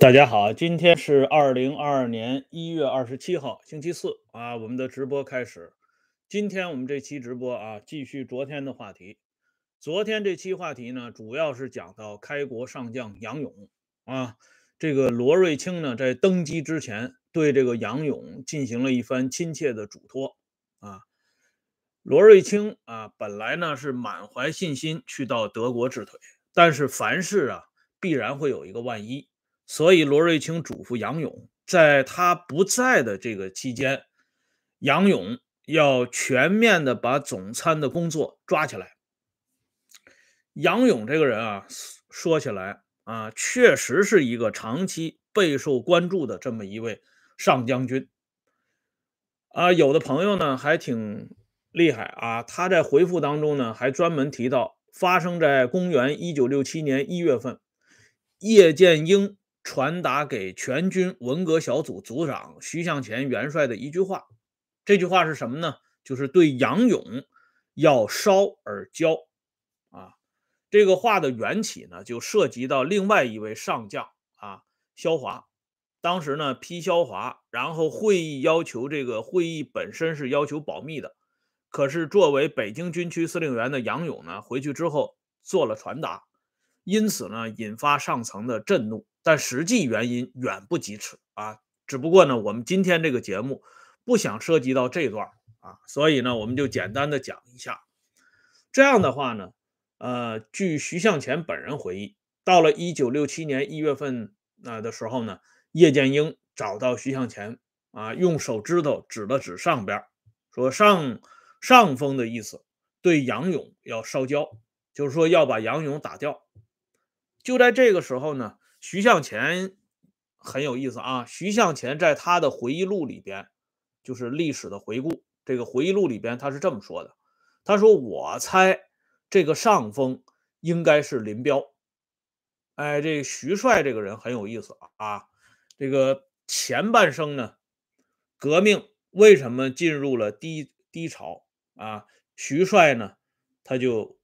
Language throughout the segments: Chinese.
大家好，今天是二零二二年一月二十七号，星期四啊，我们的直播开始。今天我们这期直播啊，继续昨天的话题。昨天这期话题呢，主要是讲到开国上将杨勇啊，这个罗瑞卿呢，在登基之前，对这个杨勇进行了一番亲切的嘱托啊。罗瑞卿啊，本来呢是满怀信心去到德国治腿，但是凡事啊，必然会有一个万一。所以，罗瑞卿嘱咐杨勇，在他不在的这个期间，杨勇要全面的把总参的工作抓起来。杨勇这个人啊，说起来啊，确实是一个长期备受关注的这么一位上将军。啊，有的朋友呢还挺厉害啊，他在回复当中呢还专门提到，发生在公元一九六七年一月份，叶剑英。传达给全军文革小组组长徐向前元帅的一句话，这句话是什么呢？就是对杨勇要烧而骄啊。这个话的缘起呢，就涉及到另外一位上将啊，萧华。当时呢批萧华，然后会议要求这个会议本身是要求保密的，可是作为北京军区司令员的杨勇呢，回去之后做了传达，因此呢引发上层的震怒。但实际原因远不及此啊！只不过呢，我们今天这个节目不想涉及到这段啊，所以呢，我们就简单的讲一下。这样的话呢，呃，据徐向前本人回忆，到了一九六七年一月份啊的时候呢，叶剑英找到徐向前啊，用手指头指了指上边，说上上峰的意思，对杨勇要烧焦，就是说要把杨勇打掉。就在这个时候呢。徐向前很有意思啊！徐向前在他的回忆录里边，就是历史的回顾。这个回忆录里边，他是这么说的：“他说我猜这个上峰应该是林彪。”哎，这徐帅这个人很有意思啊！这个前半生呢，革命为什么进入了低低潮啊？徐帅呢，他就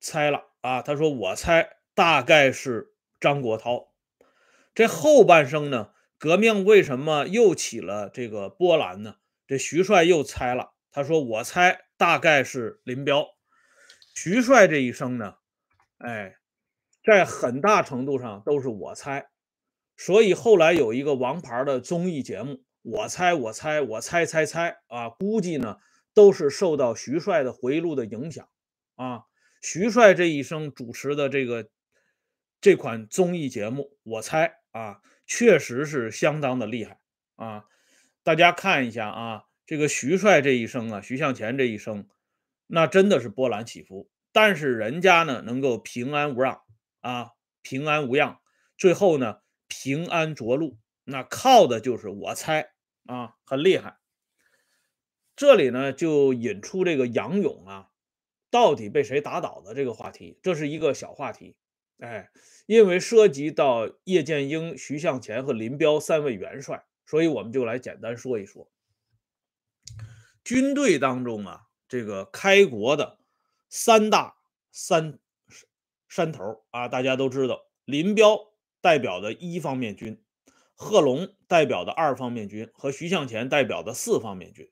猜了啊！他说我猜大概是。张国焘，这后半生呢？革命为什么又起了这个波澜呢？这徐帅又猜了，他说：“我猜大概是林彪。”徐帅这一生呢，哎，在很大程度上都是我猜。所以后来有一个王牌的综艺节目，我猜我猜我猜猜猜啊，估计呢都是受到徐帅的回忆录的影响啊。徐帅这一生主持的这个。这款综艺节目，我猜啊，确实是相当的厉害啊！大家看一下啊，这个徐帅这一生啊，徐向前这一生，那真的是波澜起伏。但是人家呢，能够平安无恙啊，平安无恙，最后呢，平安着陆，那靠的就是我猜啊，很厉害。这里呢，就引出这个杨勇啊，到底被谁打倒的这个话题，这是一个小话题。哎，因为涉及到叶剑英、徐向前和林彪三位元帅，所以我们就来简单说一说军队当中啊，这个开国的三大三山头啊，大家都知道，林彪代表的一方面军，贺龙代表的二方面军和徐向前代表的四方面军。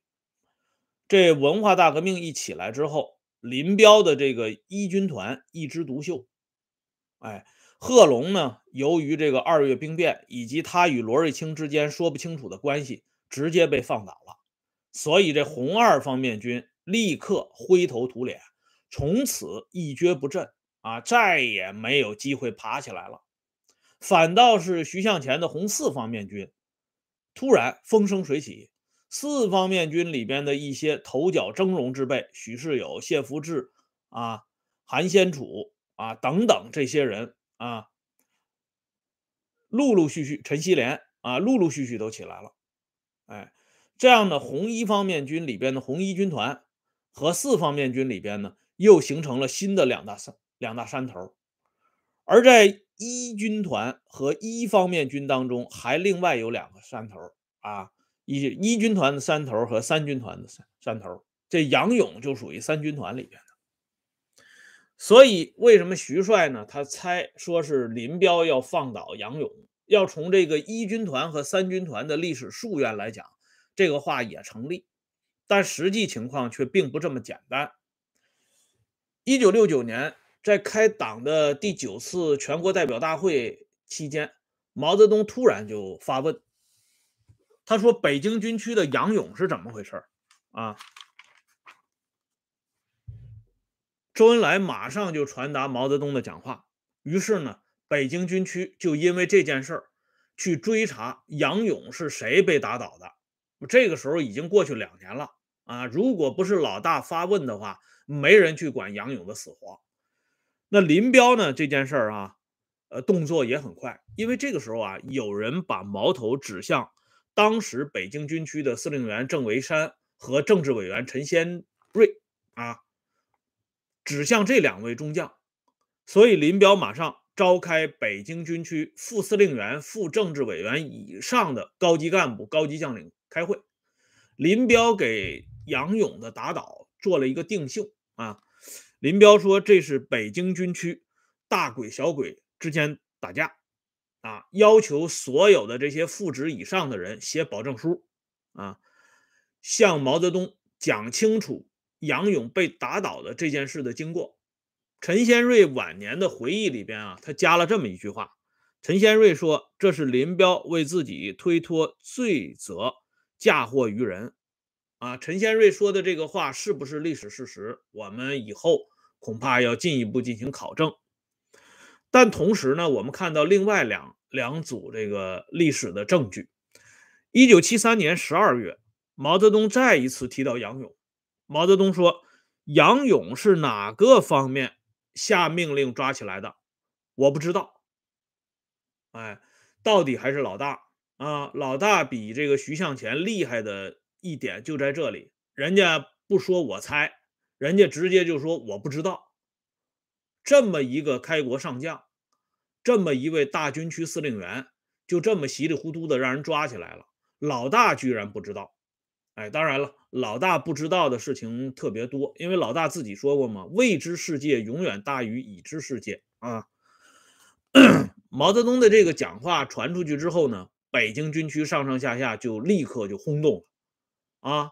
这文化大革命一起来之后，林彪的这个一军团一枝独秀。哎，贺龙呢？由于这个二月兵变以及他与罗瑞卿之间说不清楚的关系，直接被放倒了。所以这红二方面军立刻灰头土脸，从此一蹶不振啊，再也没有机会爬起来了。反倒是徐向前的红四方面军突然风生水起，四方面军里边的一些头角峥嵘之辈，许世友、谢福志啊，韩先楚。啊，等等，这些人啊，陆陆续续，陈锡联啊，陆陆续续都起来了。哎，这样的红一方面军里边的红一军团和四方面军里边呢，又形成了新的两大山两大山头。而在一军团和一方面军当中，还另外有两个山头啊，一一军团的山头和三军团的山山头。这杨勇就属于三军团里边。所以，为什么徐帅呢？他猜说是林彪要放倒杨勇要从这个一军团和三军团的历史溯源来讲，这个话也成立。但实际情况却并不这么简单。一九六九年，在开党的第九次全国代表大会期间，毛泽东突然就发问，他说：“北京军区的杨勇是怎么回事？”啊，周恩来马上就传达毛泽东的讲话。于是呢，北京军区就因为这件事儿去追查杨勇是谁被打倒的。这个时候已经过去两年了啊！如果不是老大发问的话，没人去管杨勇的死活。那林彪呢？这件事儿啊，呃，动作也很快，因为这个时候啊，有人把矛头指向当时北京军区的司令员郑维山和政治委员陈先瑞啊，指向这两位中将，所以林彪马上召开北京军区副司令员、副政治委员以上的高级干部、高级将领。开会，林彪给杨勇的打倒做了一个定性啊。林彪说这是北京军区大鬼小鬼之间打架啊，要求所有的这些副职以上的人写保证书啊，向毛泽东讲清楚杨勇被打倒的这件事的经过。陈先瑞晚年的回忆里边啊，他加了这么一句话：陈先瑞说这是林彪为自己推脱罪责。嫁祸于人，啊，陈先瑞说的这个话是不是历史事实？我们以后恐怕要进一步进行考证。但同时呢，我们看到另外两两组这个历史的证据。一九七三年十二月，毛泽东再一次提到杨勇，毛泽东说：“杨勇是哪个方面下命令抓起来的？我不知道。哎，到底还是老大。”啊，老大比这个徐向前厉害的一点就在这里，人家不说我猜，人家直接就说我不知道。这么一个开国上将，这么一位大军区司令员，就这么稀里糊涂的让人抓起来了。老大居然不知道，哎，当然了，老大不知道的事情特别多，因为老大自己说过嘛，未知世界永远大于已知世界啊。毛泽东的这个讲话传出去之后呢？北京军区上上下下就立刻就轰动了，啊，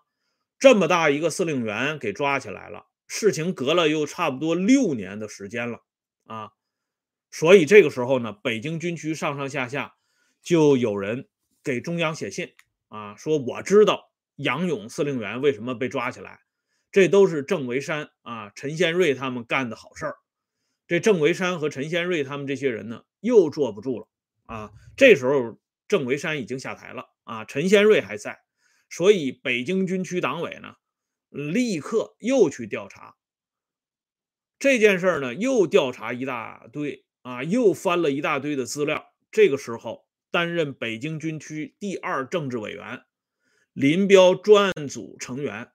这么大一个司令员给抓起来了，事情隔了又差不多六年的时间了，啊，所以这个时候呢，北京军区上上下下就有人给中央写信，啊，说我知道杨勇司令员为什么被抓起来，这都是郑维山啊、陈先瑞他们干的好事儿。这郑维山和陈先瑞他们这些人呢，又坐不住了，啊，这时候。郑维山已经下台了啊，陈先瑞还在，所以北京军区党委呢，立刻又去调查这件事呢，又调查一大堆啊，又翻了一大堆的资料。这个时候，担任北京军区第二政治委员、林彪专案组成员、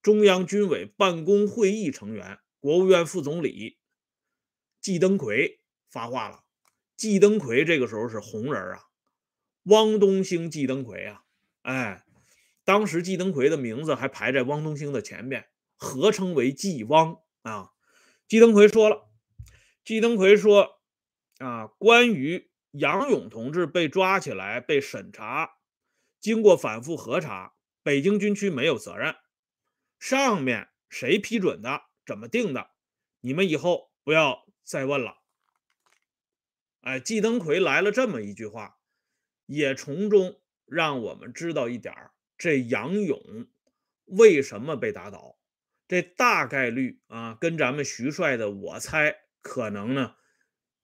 中央军委办公会议成员、国务院副总理季登奎发话了。季登奎这个时候是红人啊。汪东兴、季登奎啊，哎，当时季登奎的名字还排在汪东兴的前面，合称为季汪啊。季登奎说了，季登奎说啊，关于杨勇同志被抓起来被审查，经过反复核查，北京军区没有责任。上面谁批准的，怎么定的，你们以后不要再问了。哎，季登奎来了这么一句话。也从中让我们知道一点儿，这杨勇为什么被打倒？这大概率啊，跟咱们徐帅的我猜可能呢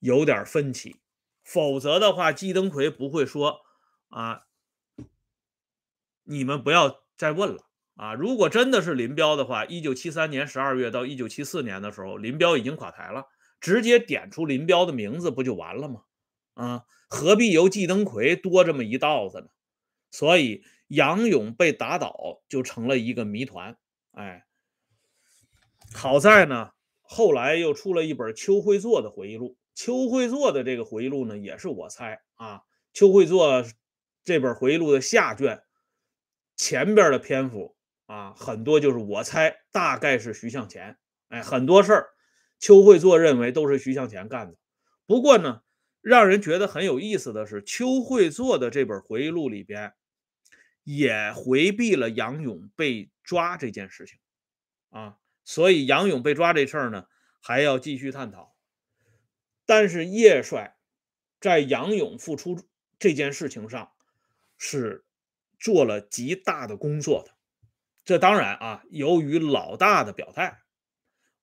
有点分歧。否则的话，季登奎不会说啊，你们不要再问了啊。如果真的是林彪的话，一九七三年十二月到一九七四年的时候，林彪已经垮台了，直接点出林彪的名字不就完了吗？啊。何必由季登奎多这么一道子呢？所以杨勇被打倒就成了一个谜团。哎，好在呢，后来又出了一本邱会作的回忆录。邱会作的这个回忆录呢，也是我猜啊。邱会作这本回忆录的下卷前边的篇幅啊，很多就是我猜，大概是徐向前。哎，很多事儿邱会作认为都是徐向前干的。不过呢。让人觉得很有意思的是，邱会作的这本回忆录里边也回避了杨勇被抓这件事情啊，所以杨勇被抓这事儿呢还要继续探讨。但是叶帅在杨勇复出这件事情上是做了极大的工作的。这当然啊，由于老大的表态，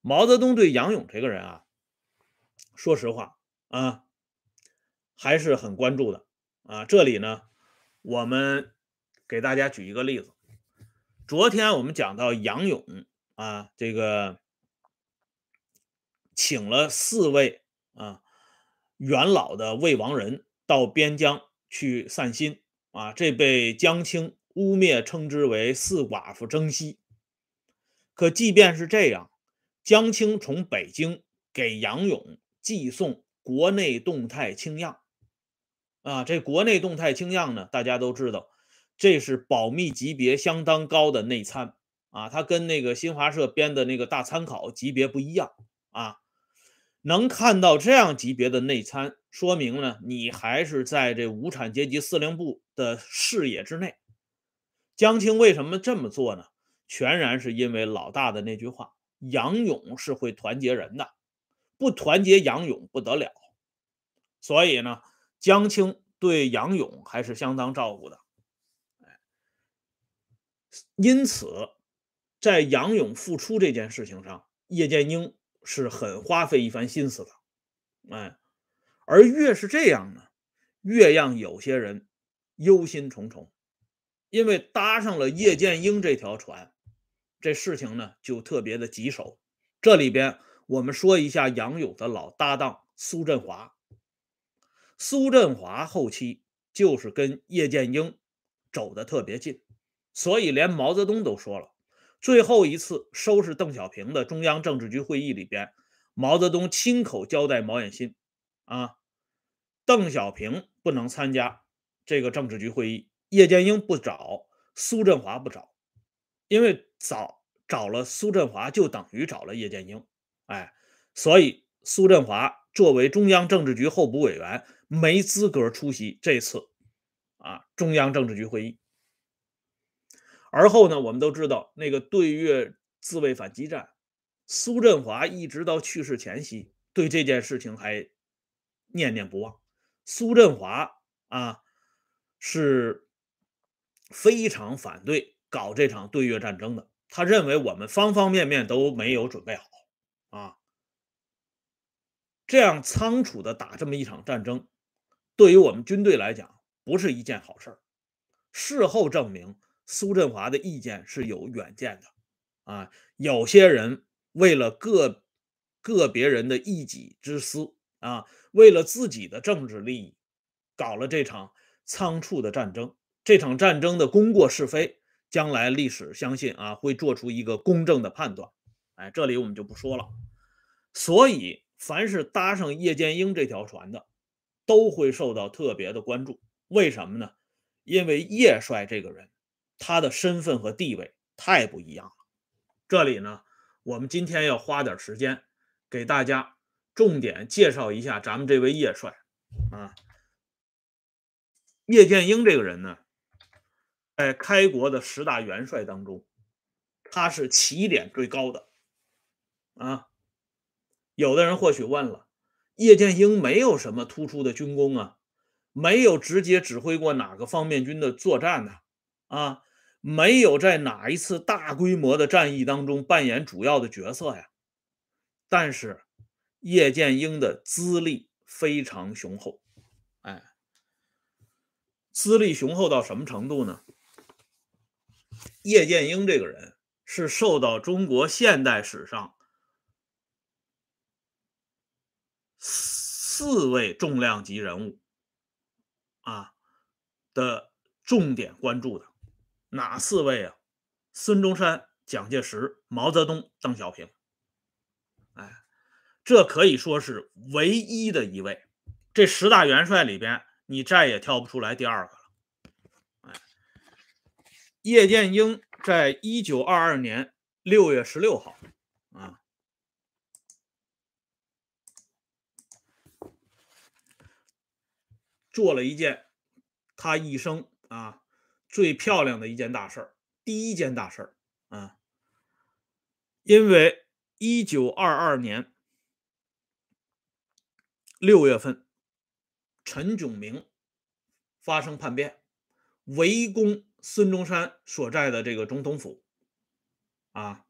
毛泽东对杨勇这个人啊，说实话啊。还是很关注的啊！这里呢，我们给大家举一个例子。昨天我们讲到杨勇啊，这个请了四位啊元老的魏王人到边疆去散心啊，这被江青污蔑称之为四寡妇征西。可即便是这样，江青从北京给杨勇寄送国内动态清样。啊，这国内动态清样呢，大家都知道，这是保密级别相当高的内参啊，它跟那个新华社编的那个大参考级别不一样啊。能看到这样级别的内参，说明呢，你还是在这无产阶级司令部的视野之内。江青为什么这么做呢？全然是因为老大的那句话：杨勇是会团结人的，不团结杨勇不得了。所以呢。江青对杨勇还是相当照顾的，因此在杨勇复出这件事情上，叶剑英是很花费一番心思的，哎，而越是这样呢，越让有些人忧心忡忡，因为搭上了叶剑英这条船，这事情呢就特别的棘手。这里边我们说一下杨勇的老搭档苏振华。苏振华后期就是跟叶剑英走的特别近，所以连毛泽东都说了，最后一次收拾邓小平的中央政治局会议里边，毛泽东亲口交代毛远新，啊，邓小平不能参加这个政治局会议，叶剑英不找，苏振华不找，因为找找了苏振华就等于找了叶剑英，哎，所以苏振华作为中央政治局候补委员。没资格出席这次啊中央政治局会议。而后呢，我们都知道那个对越自卫反击战，苏振华一直到去世前夕，对这件事情还念念不忘。苏振华啊是非常反对搞这场对越战争的，他认为我们方方面面都没有准备好啊，这样仓促的打这么一场战争。对于我们军队来讲，不是一件好事儿。事后证明，苏振华的意见是有远见的。啊，有些人为了个个别人的一己之私，啊，为了自己的政治利益，搞了这场仓促的战争。这场战争的功过是非，将来历史相信啊会做出一个公正的判断。哎，这里我们就不说了。所以，凡是搭上叶剑英这条船的，都会受到特别的关注，为什么呢？因为叶帅这个人，他的身份和地位太不一样了。这里呢，我们今天要花点时间给大家重点介绍一下咱们这位叶帅啊。叶剑英这个人呢，在开国的十大元帅当中，他是起点最高的啊。有的人或许问了。叶剑英没有什么突出的军功啊，没有直接指挥过哪个方面军的作战呢？啊，没有在哪一次大规模的战役当中扮演主要的角色呀。但是叶剑英的资历非常雄厚，哎，资历雄厚到什么程度呢？叶剑英这个人是受到中国现代史上。四位重量级人物啊的重点关注的哪四位啊？孙中山、蒋介石、毛泽东、邓小平。这可以说是唯一的一位。这十大元帅里边，你再也挑不出来第二个了。哎，叶剑英在一九二二年六月十六号啊。做了一件他一生啊最漂亮的一件大事儿，第一件大事儿啊，因为一九二二年六月份，陈炯明发生叛变，围攻孙中山所在的这个总统府，啊，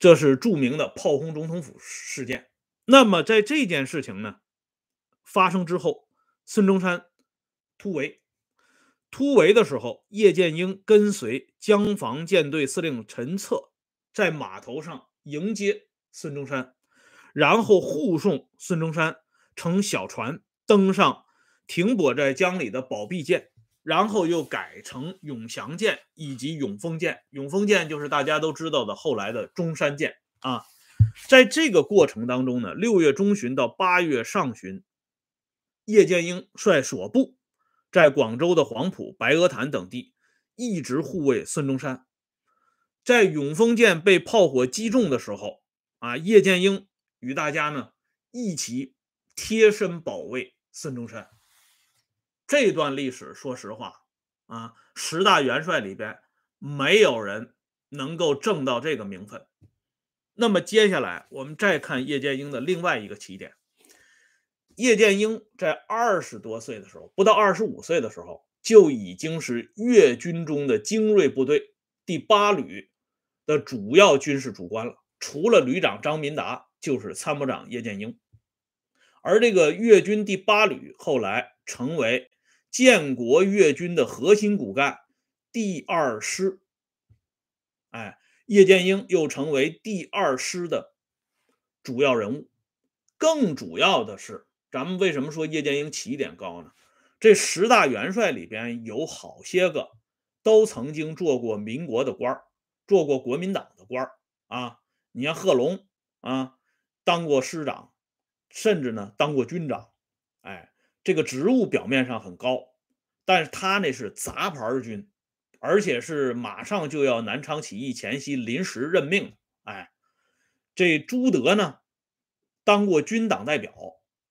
这是著名的炮轰总统府事件。那么在这件事情呢发生之后，孙中山突围，突围的时候，叶剑英跟随江防舰队司令陈策在码头上迎接孙中山，然后护送孙中山乘小船登上停泊在江里的宝璧舰，然后又改成永祥舰以及永丰舰。永丰舰就是大家都知道的后来的中山舰啊。在这个过程当中呢，六月中旬到八月上旬，叶剑英率所部在广州的黄埔、白鹅潭等地一直护卫孙中山。在永丰舰被炮火击中的时候，啊，叶剑英与大家呢一起贴身保卫孙中山。这段历史，说实话，啊，十大元帅里边没有人能够挣到这个名分。那么接下来我们再看叶剑英的另外一个起点。叶剑英在二十多岁的时候，不到二十五岁的时候，就已经是粤军中的精锐部队第八旅的主要军事主官了。除了旅长张民达，就是参谋长叶剑英。而这个粤军第八旅后来成为建国粤军的核心骨干第二师。哎。叶剑英又成为第二师的主要人物。更主要的是，咱们为什么说叶剑英起点高呢？这十大元帅里边有好些个都曾经做过民国的官做过国民党的官啊。你像贺龙啊，当过师长，甚至呢当过军长。哎，这个职务表面上很高，但是他那是杂牌军。而且是马上就要南昌起义前夕临时任命，哎，这朱德呢，当过军党代表，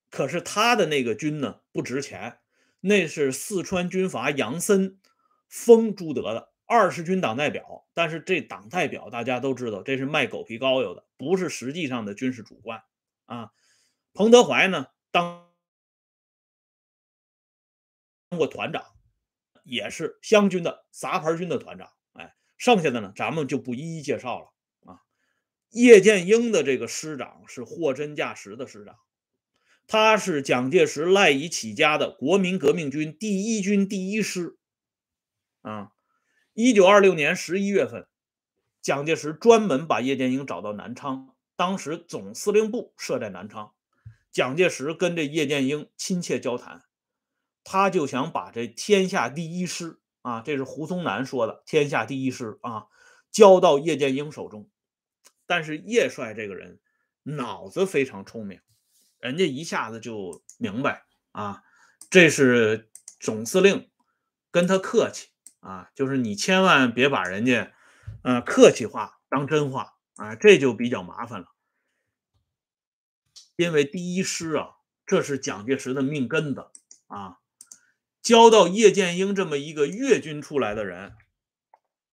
可是他的那个军呢不值钱，那是四川军阀杨森封朱德的二十军党代表，但是这党代表大家都知道，这是卖狗皮膏药的，不是实际上的军事主官啊。彭德怀呢当当过团长。也是湘军的杂牌军的团长，哎，剩下的呢，咱们就不一一介绍了啊。叶剑英的这个师长是货真价实的师长，他是蒋介石赖以起家的国民革命军第一军第一师啊。一九二六年十一月份，蒋介石专门把叶剑英找到南昌，当时总司令部设在南昌，蒋介石跟这叶剑英亲切交谈。他就想把这天下第一师啊，这是胡宗南说的天下第一师啊，交到叶剑英手中。但是叶帅这个人脑子非常聪明，人家一下子就明白啊，这是总司令跟他客气啊，就是你千万别把人家呃客气话当真话啊，这就比较麻烦了。因为第一师啊，这是蒋介石的命根子啊。交到叶剑英这么一个粤军出来的人，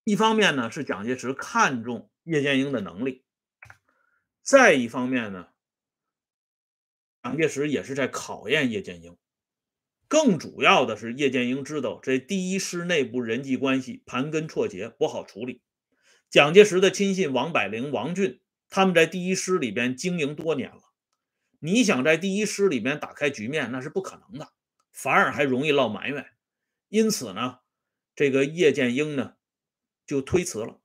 一方面呢是蒋介石看重叶剑英的能力，再一方面呢，蒋介石也是在考验叶剑英。更主要的是，叶剑英知道这第一师内部人际关系盘根错节，不好处理。蒋介石的亲信王柏龄、王俊他们在第一师里边经营多年了，你想在第一师里边打开局面，那是不可能的。反而还容易落埋怨，因此呢，这个叶剑英呢就推辞了。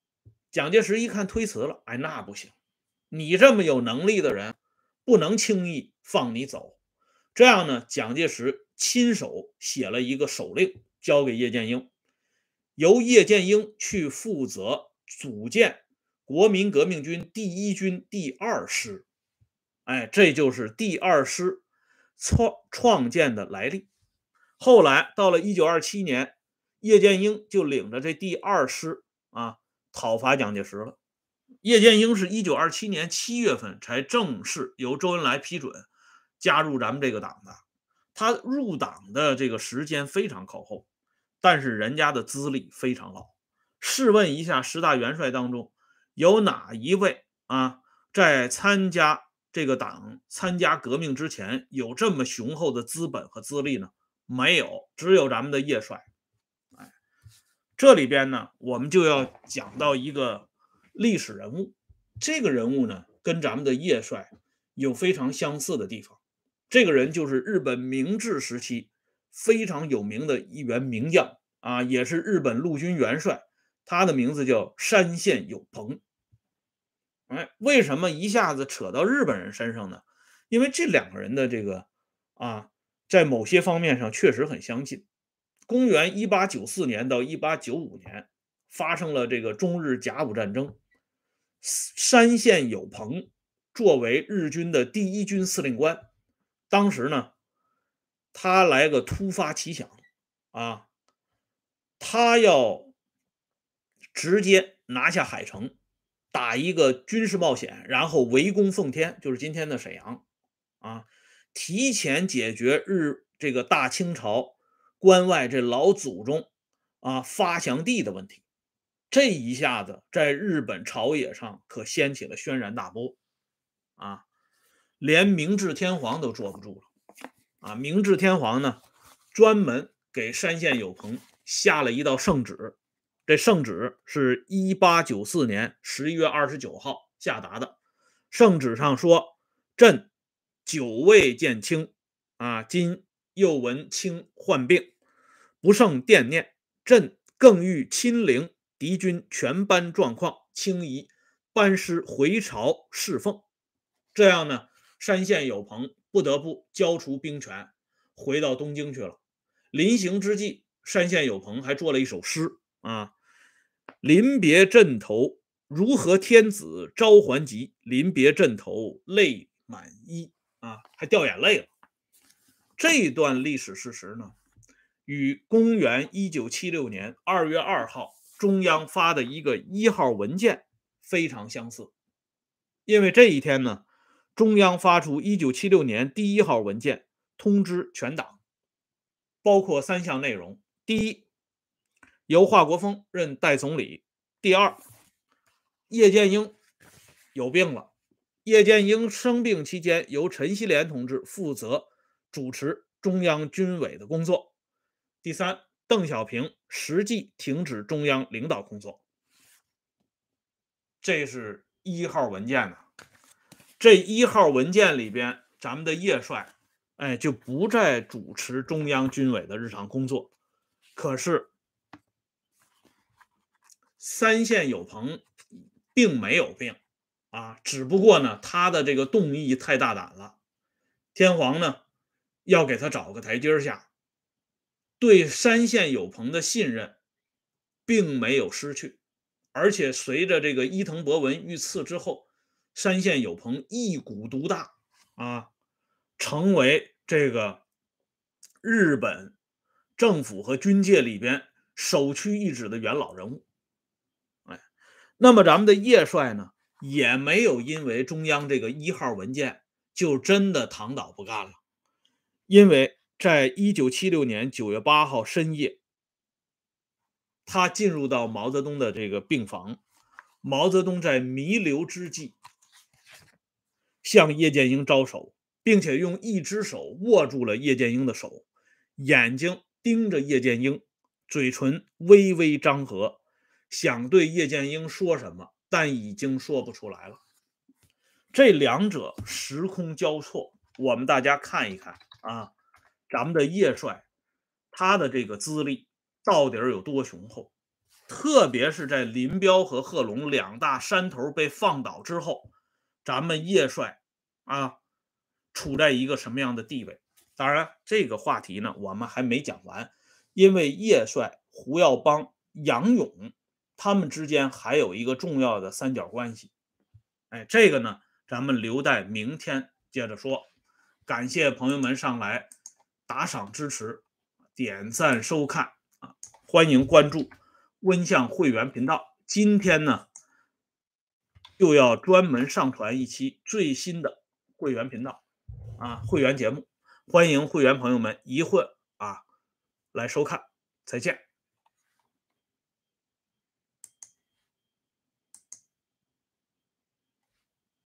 蒋介石一看推辞了，哎，那不行，你这么有能力的人，不能轻易放你走。这样呢，蒋介石亲手写了一个手令，交给叶剑英，由叶剑英去负责组建国民革命军第一军第二师。哎，这就是第二师创创建的来历。后来到了一九二七年，叶剑英就领着这第二师啊讨伐蒋介石了。叶剑英是一九二七年七月份才正式由周恩来批准加入咱们这个党的。他入党的这个时间非常靠后，但是人家的资历非常老。试问一下，十大元帅当中有哪一位啊，在参加这个党、参加革命之前有这么雄厚的资本和资历呢？没有，只有咱们的叶帅。哎，这里边呢，我们就要讲到一个历史人物。这个人物呢，跟咱们的叶帅有非常相似的地方。这个人就是日本明治时期非常有名的一员名将啊，也是日本陆军元帅。他的名字叫山县有朋。哎，为什么一下子扯到日本人身上呢？因为这两个人的这个啊，在某些方面上确实很相近。公元一八九四年到一八九五年发生了这个中日甲午战争。山县有朋作为日军的第一军司令官，当时呢，他来个突发奇想啊，他要。直接拿下海城，打一个军事冒险，然后围攻奉天，就是今天的沈阳，啊，提前解决日这个大清朝关外这老祖宗啊发祥地的问题。这一下子在日本朝野上可掀起了轩然大波，啊，连明治天皇都坐不住了，啊，明治天皇呢专门给山县有朋下了一道圣旨。这圣旨是一八九四年十一月二十九号下达的。圣旨上说：“朕久未见卿，啊，今又闻卿患病，不胜惦念。朕更欲亲临敌军全班状况，轻移班师回朝侍奉。”这样呢，山县有朋不得不交出兵权，回到东京去了。临行之际，山县有朋还做了一首诗。啊！临别阵头，如何天子召还急？临别阵头，泪满衣啊，还掉眼泪了。这段历史事实呢，与公元一九七六年二月二号中央发的一个一号文件非常相似。因为这一天呢，中央发出一九七六年第一号文件，通知全党，包括三项内容：第一。由华国锋任代总理。第二，叶剑英有病了，叶剑英生病期间，由陈锡联同志负责主持中央军委的工作。第三，邓小平实际停止中央领导工作。这是一号文件呢。这一号文件里边，咱们的叶帅，哎，就不再主持中央军委的日常工作。可是。三县有朋，并没有病啊，只不过呢，他的这个动议太大胆了，天皇呢要给他找个台阶下，对山县有朋的信任并没有失去，而且随着这个伊藤博文遇刺之后，山县有朋一股独大啊，成为这个日本政府和军界里边首屈一指的元老人物。哎那么咱们的叶帅呢，也没有因为中央这个一号文件就真的躺倒不干了，因为在一九七六年九月八号深夜，他进入到毛泽东的这个病房，毛泽东在弥留之际向叶剑英招手，并且用一只手握住了叶剑英的手，眼睛盯着叶剑英，嘴唇微微张合。想对叶剑英说什么，但已经说不出来了。这两者时空交错，我们大家看一看啊，咱们的叶帅他的这个资历到底有多雄厚？特别是在林彪和贺龙两大山头被放倒之后，咱们叶帅啊处在一个什么样的地位？当然，这个话题呢，我们还没讲完，因为叶帅、胡耀邦、杨勇。他们之间还有一个重要的三角关系，哎，这个呢，咱们留待明天接着说。感谢朋友们上来打赏支持、点赞收看啊！欢迎关注温相会员频道。今天呢，又要专门上传一期最新的会员频道啊，会员节目。欢迎会员朋友们一会啊来收看，再见。